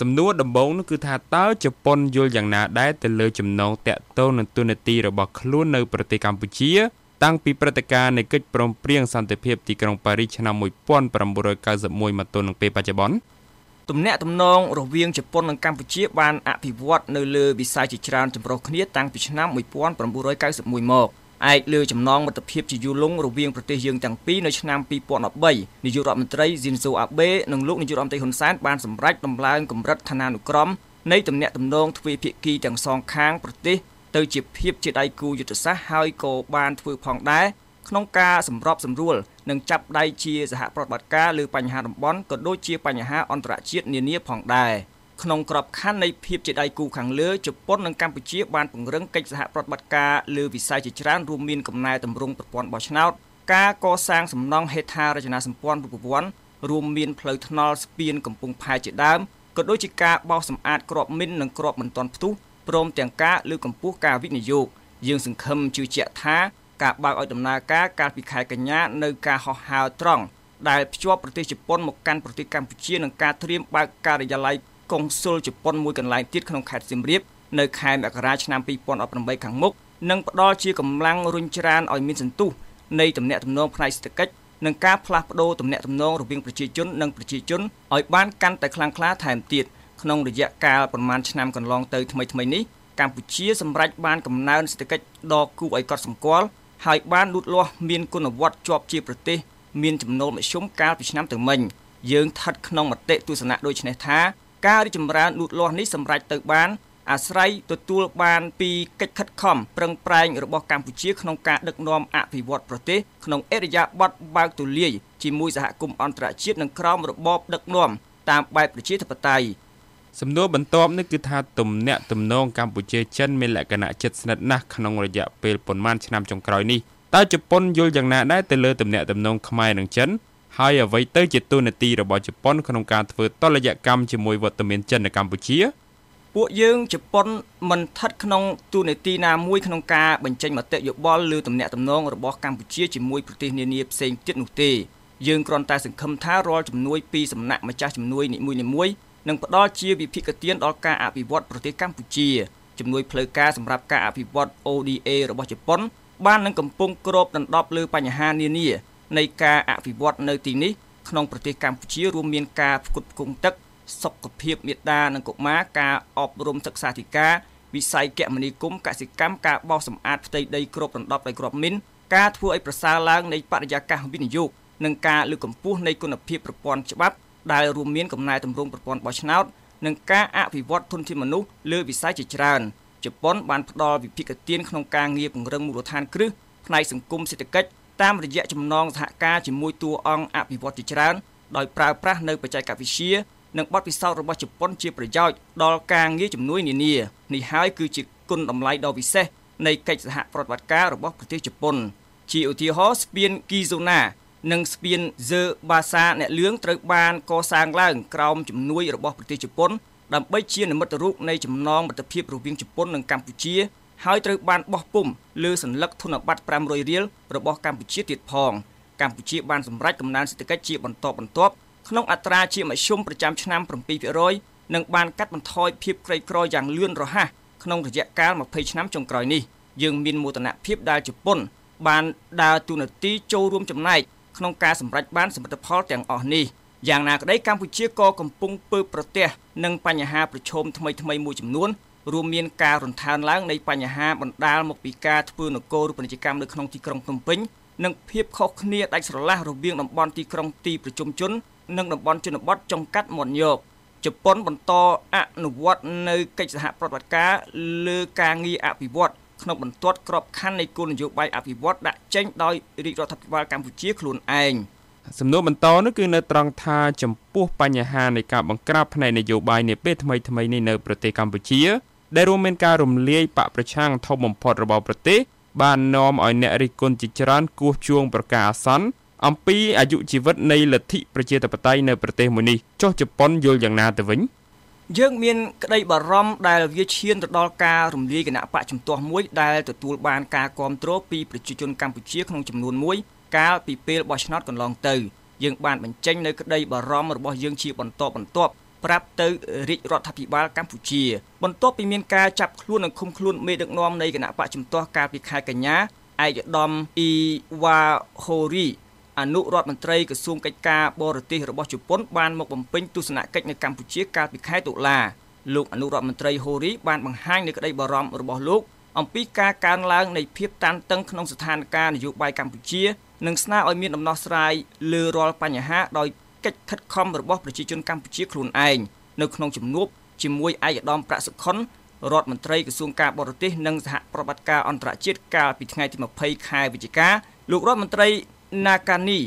សំណួរដំបូងនោះគឺថាតើជប៉ុនយល់យ៉ាងណាដែរទៅលើចំណងតាក់ទងនឹងទូនាទីរបស់ខ្លួននៅប្រទេសកម្ពុជា តាំងពីព្រឹត្តិការណ៍នៃកិច្ចព្រមព្រៀងសន្តិភាពទីក្រុងប៉ារីសឆ្នាំ1991មកទល់នឹងពេលបច្ចុប្បន្នទំនាក់ទំនងរវាងជប៉ុននិងកម្ពុជាបានអភិវឌ្ឍនៅលើវិស័យជាច្រើនចម្រុះគ្នាតាំងពីឆ្នាំ1991មក ឯកលើចំណងមិត្តភាពជាយូរលង់រវាងប្រទេសយើងទាំងពីរនៅឆ្នាំ2013នាយករដ្ឋមន្ត្រីស៊ីនសូអាបេនិងលោកនាយករដ្ឋមន្ត្រីហ៊ុនសែនបានសម្រេចដំឡើងកម្រិតឋានានុក្រមនៃទំនាក់ទំនងទ្វេភាគីទាំងសងខាងប្រទេសទៅជាភាពជាដៃគូយុទ្ធសាស្ត្រហើយក៏បានធ្វើផងដែរក្នុងការសម្របសម្រួលនិងចាប់ដៃជាសហប្រតិបត្តិការលើបញ្ហាតំបន់ក៏ដូចជាបញ្ហាអន្តរជាតិនានាផងដែរ ក្នុងក្របខ័ណ្ឌនៃភាពជាដៃគូខាងលើជប៉ុននិងកម្ពុជាបានពង្រឹងកិច្ចសហប្រតិបត្តិការលើវិស័យជាច្រើនរួមមានកំណែតម្រង់ប្រព័ន្ធបោះឆ្នោតការកសាងសំណង់ហេដ្ឋារចនាសម្ព័ន្ធរូបវ័ន្តរួមមានផ្លូវថ្នល់ស្ពានកំពង់ផែជាដើមក៏ដូចជាការបោសសម្អាតក្របមីននិងក្របមិនទាន់ផ្ទុះព្រមទាំងការលើកកម្ពស់ការវិនិយោគយើងសង្ឃឹមជឿជាក់ថាការបើកឲ្យដំណើរការកាលពីខែកញ្ញានៅការហោះហើរត្រង់ដែលភ្ជាប់ប្រទេសជប៉ុនមកកាន់ប្រទេសកម្ពុជានឹងការត្រៀមបើកការិយាល័យ កុងស៊ុលជប៉ុនមួយកន្លែងទៀតក្នុងខេត្តសៀមរាបនៅខែមករាឆ្នាំ2018ខាងមុខនិងផ្ដល់ជាកម្លាំងរុញច្រានឲ្យមានសន្ទុះនៃទំនាក់ទំនងផ្នែកសេដ្ឋកិច្ចនិងការផ្លាស់ប្ដូរទំនាក់ទំនងរវាងប្រជាជននិងប្រជាជនឲ្យបានកាន់តែខ្លាំងក្លាថែមទៀតក្នុងរយៈកាលប្រមាណឆ្នាំកន្លងទៅថ្មីៗនេះកម្ពុជាសម្រេចបានកំណើនសេដ្ឋកិច្ចដ៏គួរឲ្យកត់សម្គាល់ហើយបានលូតលាស់មានគុណវត្តជាប់ជាប្រទេសមានចំណូលមធ្យមកាលពីឆ្នាំទៅមិញយើងស្ថិតក្នុងមតិទស្សនៈដូចនេះថា ការរីចម្រើនលូតលាស់នេះសម្រេចទៅបានអាស្រ័យទទួលបានពីកិច្ចខិតខំប្រឹងប្រែងរបស់កម្ពុជាក្នុងការដឹកនាំអភិវឌ្ឍប្រទេសក្នុងអរិយាប័ត្របើកទូលាយជាមួយសហគមន៍អន្តរជាតិនិងក្រោមរបបដឹកនាំតាមបែបប្រជាធិបតេយ្យសំណួរបន្ទាប់នេះគឺថាទំនាក់ទំនងកម្ពុជាចិនមានលក្ខណៈជិតស្និទ្ធណាស់ក្នុងរយៈពេលប៉ុន្មានឆ្នាំចុងក្រោយនេះតើជប៉ុនយល់យ៉ាងណាដែរទៅលើទំនាក់ទំនងខ្មែរនិងចិន ហើយអ្វីទៅជាទូនាទីរបស់ជប៉ុនក្នុងការធ្វើតលយកម្មជាមួយវត្តមានចិននៅកម្ពុជាពួកយើងជប៉ុនមិនស្ថិតក្នុងទូនាទីណាមួយក្នុងការបញ្ចេញមតិយោបល់លើទំនាក់ទំនងរបស់កម្ពុជាជាមួយប្រទេសនានាផ្សេងទៀតនោះទេយើងគ្រាន់តែសង្ឃឹមថារាល់ជំនួយពីសំណាក់ម្ចាស់ជំនួយនីមួយៗនឹងផ្ដល់ជាវិភិកទានដល់ការអភិវឌ្ឍប្រទេសកម្ពុជាជំនួយផ្លូវការសម្រាប់ការអភិវឌ្ឍ ODA របស់ជប៉ុនបាននឹងកំពុងគ្របដណ្ដប់លើបញ្ហានានា នៃការអភិវឌ្ឍនៅទីនេះក្នុងប្រទេសកម្ពុជារួមមានការផ្គត់ផ្គង់ទឹកសុខភាពមាតានិងកុមារការអប់រំសិក្សាធិការវិស័យគមនាគមន៍កសិកម្មការបោសសម្អាតផ្ទៃដីគ្របដណ្ដប់ដោយគ្រាប់មីនការធ្វើឲ្យប្រសើរឡើងនៃបរិយាកាសវិនិយោគនិងការលើកកម្ពស់នៃគុណភាពប្រព័ន្ធច្បាប់ដែលរួមមានកំណែតម្រង់ប្រព័ន្ធបោះឆ្នោតនិងការអភិវឌ្ឍធនធានមនុស្សលើវិស័យជាច្រើនជប៉ុនបានផ្ដល់វិភាគទានក្នុងការងារពង្រឹងមូលដ្ឋានគ្រឹះផ្នែកសង្គមសេដ្ឋកិច្ច តាមរយៈចំណងសហការជាមួយតួអង្គអភិវឌ្ឍជាច្រើនដោយប្រើប្រាស់នៅបច្ចេកវិទ្យានិងបទពិសោធន៍របស់ជប៉ុនជាប្រយោជន៍ដល់ការងារជំនួយនានានេះហើយគឺជាគុណតម្លៃដ៏ពិសេសនៃកិច្ចសហប្រតិបត្តិការរបស់ប្រទេសជប៉ុន ជាឧទាហរណ៍ស្ពានគីហ្សូណានិងស្ពានហ្សឺបាសាអ្នកលឿងត្រូវបានកសាងឡើងក្រោមជំនួយរបស់ប្រទេសជប៉ុនដើម្បីជានិមិត្តរូបនៃចំណងមិត្តភាពរវាងជប៉ុននិងកម្ពុជា ហើយត្រូវបានបោះពុំលើសញ្ញាធនប័ត្រ500រៀលរបស់កម្ពុជាទៀតផងកម្ពុជាបានសម្រេចកំណើនសេដ្ឋកិច្ចជាបន្តបន្ទាប់ក្នុងអត្រាជាមធ្យមប្រចាំឆ្នាំ7%និងបានកាត់បន្ថយភាពក្រីក្រយ៉ាងលឿនរហ័សក្នុងរយៈកាល20ឆ្នាំចុងក្រោយនេះយើងមានមោទនភាពដែលជប៉ុន បានដើរតួនាទីចូលរួមចំណែកក្នុងការសម្រេចបានសមិទ្ធផលទាំងអស់នេះយ៉ាងណាក្តីកម្ពុជាក៏កំពុងពើប្រទះនឹងបញ្ហាប្រឈមថ្មីៗមួយចំនួន រួមមានការរន្កើនឡើងនៃបញ្ហាបណ្ដាលមកពីការធ្វើនគររូបនីយកម្មនៅក្នុងទីក្រុងភ្នំពេញនិងភាពខុសគ្នាដាច់ស្រឡះរវាងតំបន់ទីក្រុងទីប្រជុំជន និងតំបន់ជនបទចុងកាត់មាត់ញោកជប៉ុនបន្តអនុវត្តនៅកិច្ចសហប្រតិបត្តិការលើការងារអភិវឌ្ឍក្នុងបន្ទាត់ក្របខ័ណ្ឌនៃគោលនយោបាយអភិវឌ្ឍដាក់ចេញដោយរាជរដ្ឋាភិបាលកម្ពុជាខ្លួនឯងសំណួរបន្តនោះគឺនៅត្រង់ថាចំពោះបញ្ហានៃការបង្ក្រាបផ្នែកនយោបាយនាពេលថ្មីៗនេះនៅប្រទេសកម្ពុជា ដែលរួមមានការរំលាយបកប្រឆាំងធំបំផុតរបស់ប្រទេស បាននាំឲ្យអ្នករិះគន់ជាច្រើនគោះជួងប្រកាសអាសន្នអំពីអាយុជីវិតនៃលទ្ធិប្រជាធិបតេយ្យនៅប្រទេសមួយនេះចុះជប៉ុនយល់យ៉ាងណាទៅវិញយើងមានក្តីបារម្ភដែលវាឈានទៅដល់ការរំលាយគណៈបកជំទាស់មួយដែលទទួលបានការគ្រប់គ្រងពីប្រជាជនកម្ពុជាក្នុងចំនួនមួយកាលពីពេលបោះឆ្នោតកន្លងទៅយើងបានបញ្ចេញនៅក្តីបារម្ភរបស់យើងជាបន្តបន្ទាប់ ប្រាប់ទៅរាជរដ្ឋាភិបាលកម្ពុជា បន្ទាប់ពីមានការចាប់ខ្លួននិងឃុំខ្លួនមេដឹកនាំនៃគណៈបកជំទាស់កាលពីខែកញ្ញាឯកឧត្តមអ៊ីវ៉ាហូរីអនុរដ្ឋមន្ត្រីក្រសួងកិច្ចការបរទេសរបស់ជប៉ុនបានមកបំពេញទស្សនកិច្ចនៅកម្ពុជាកាលពីខែតុលាលោកអនុរដ្ឋមន្ត្រីហូរីបានបង្ហាញនូវក្តីបារម្ភរបស់លោកអំពីការកើនឡើងនៃភាពតានតឹងក្នុងស្ថានភាពនយោបាយកម្ពុជានិងស្នើឲ្យមានដំណោះស្រាយលើរាល់បញ្ហាដោយ កិច្ចខិតខំរបស់ប្រជាជនកម្ពុជាខ្លួនឯងនៅក្នុងជំនួបជាមួយឯកឧត្តមប្រាក់សុខុនរដ្ឋមន្ត្រីក្រសួងការបរទេសនិងសហប្រតិបត្តិការអន្តរជាតិកាលពីថ្ងៃទី20ខែវិច្ឆិកាលោករដ្ឋមន្ត្រី Nakani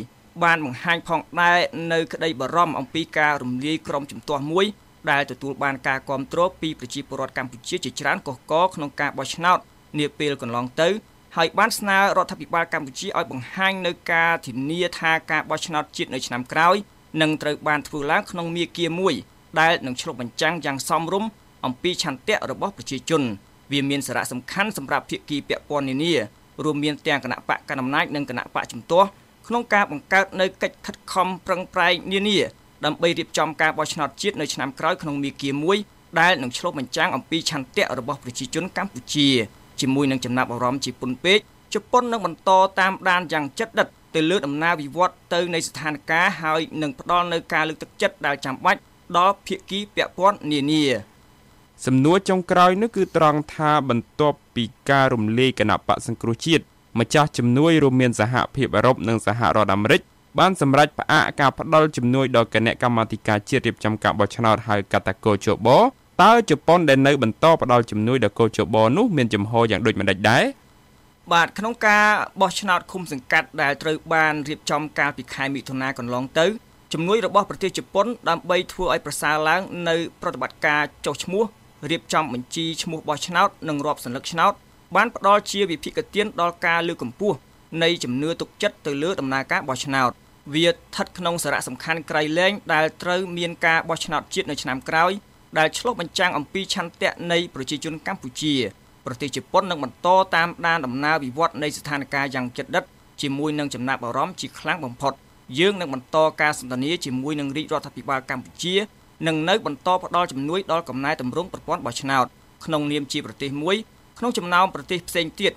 បានបង្ហាញផងដែរនៅក្តីបារម្ភអំពីការរំលាយក្រុមជំទាស់មួយដែលទទួលបានការគ្រប់គ្រងពីប្រជាពលរដ្ឋកម្ពុជាជាច្រើនកុះកក្នុងការបោះឆ្នោតនាពេលកន្លងទៅហើយបានស្នើរដ្ឋាភិបាលកម្ពុជាឲ្យបង្ហាញនៅការធានាថាការបោះឆ្នោតជាតិនៅឆ្នាំក្រោយ នឹងត្រូវបានធ្វើឡើងក្នុងមាគ៌ាមួយដែលនឹងឆ្លុះបញ្ចាំងយ៉ាងសមរម្យអំពីឆន្ទៈរបស់ប្រជាជន វាមានសារៈសំខាន់សម្រាប់ភាគីពាក់ព័ន្ធនានារួមមានទាំងគណៈបកកណ្ដាលអំណាចនិងគណៈបកជំទាស់ក្នុងការបង្កើតនៅកិច្ចខិតខំប្រឹងប្រែងនានាដើម្បីរៀបចំការបោះឆ្នោតជាតិនៅឆ្នាំក្រោយក្នុងមាគ៌ាមួយដែលនឹងឆ្លុះបញ្ចាំងអំពីឆន្ទៈរបស់ប្រជាជនកម្ពុជាជាមួយនឹងចំណាប់អារម្មណ៍ជាពុនពេកជប៉ុននឹងបន្តតាមដានយ៉ាងជិតដិតទៅលើដំណើរវិវត្តទៅនៃស្ថានភាពហើយនឹងផ្ដល់នៅការលើកទឹកចិត្តដែលចាំបាច់ដល់ភាគីពាក់ព័ន្ធនានាសំណួរចុងក្រោយនោះគឺត្រង់ថាបន្ទាប់ពីការរំលាយគណៈបកសង្គ្រោះជាតិម្ចាស់ជំនួយរួមមានសហភាពអឺរ៉ុបនិងសហរដ្ឋអាមេរិកបានសម្រេចផ្អាកការផ្ដល់ជំនួយដល់គណៈកម្មាធិការជាតិរៀបចំការបោះឆ្នោតហៅកាតាកោជបតើជប៉ុនដែលនៅបន្តផ្ដល់ជំនួយដល់កោជបនោះមានចំហយ៉ាងដូចម្តេចដែរ បាទក្នុងការបោះឆ្នោតឃុំសង្កាត់ដែលត្រូវបានរៀបចំកាលពីខែមិថុនាកន្លងទៅជំនួយរបស់ប្រទេសជប៉ុនដើម្បីធ្វើឲ្យប្រសើរឡើងនៅប្រតិបត្តិការចុះឈ្មោះរៀបចំបញ្ជីឈ្មោះបោះឆ្នោតនិងរាប់សន្លឹកឆ្នោតបានផ្ដល់ជាវិភាគទានដល់ការលើកកម្ពស់នៃជំនឿទុកចិត្តទៅលើដំណើរការបោះឆ្នោតវាស្ថិតក្នុងសារៈសំខាន់ក្រៃលែងដែលត្រូវមានការបោះឆ្នោតជាតិនៅឆ្នាំក្រោយដែលឆ្លុះបញ្ចាំងអំពីឆន្ទៈនៃប្រជាជនកម្ពុជា ប្រទេសជប៉ុននឹងបន្តតាមដានដំណើរវិវត្តនៃស្ថានភាពយ៉ាងជិតដិតជាមួយនឹងចំណាប់អារម្មណ៍ជាខ្លាំងបំផុតយើងនឹងបន្តការសន្ទនាជាមួយនឹងរាជរដ្ឋាភិបាលកម្ពុជានឹងនៅបន្តផ្ដល់ជំនួយដល់កំណែតម្រង់ប្រព័ន្ធបោះឆ្នោតក្នុងនាមជាប្រទេសមួយក្នុងចំណោមប្រទេសផ្សេងទៀត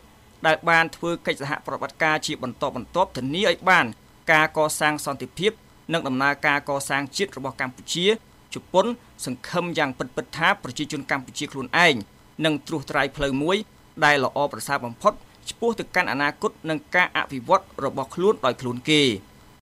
ដែលបានធ្វើកិច្ចសហប្រតិបត្តិការជាបន្តបន្ទាប់ធានាឲ្យបាន ការកសាងសន្តិភាពនិងដំណើរការកសាងជាតិរបស់កម្ពុជាជប៉ុន សង្ឃឹមយ៉ាងពិតពិតថាប្រជាជនកម្ពុជាខ្លួនឯង នឹងត្រួសត្រាយផ្លូវមួយ ដែលល្អប្រសើរបំផុតឆ្ពោះទៅកាន់អនាគតនិងការអភិវឌ្ឍរបស់ខ្លួនដោយខ្លួនគេ។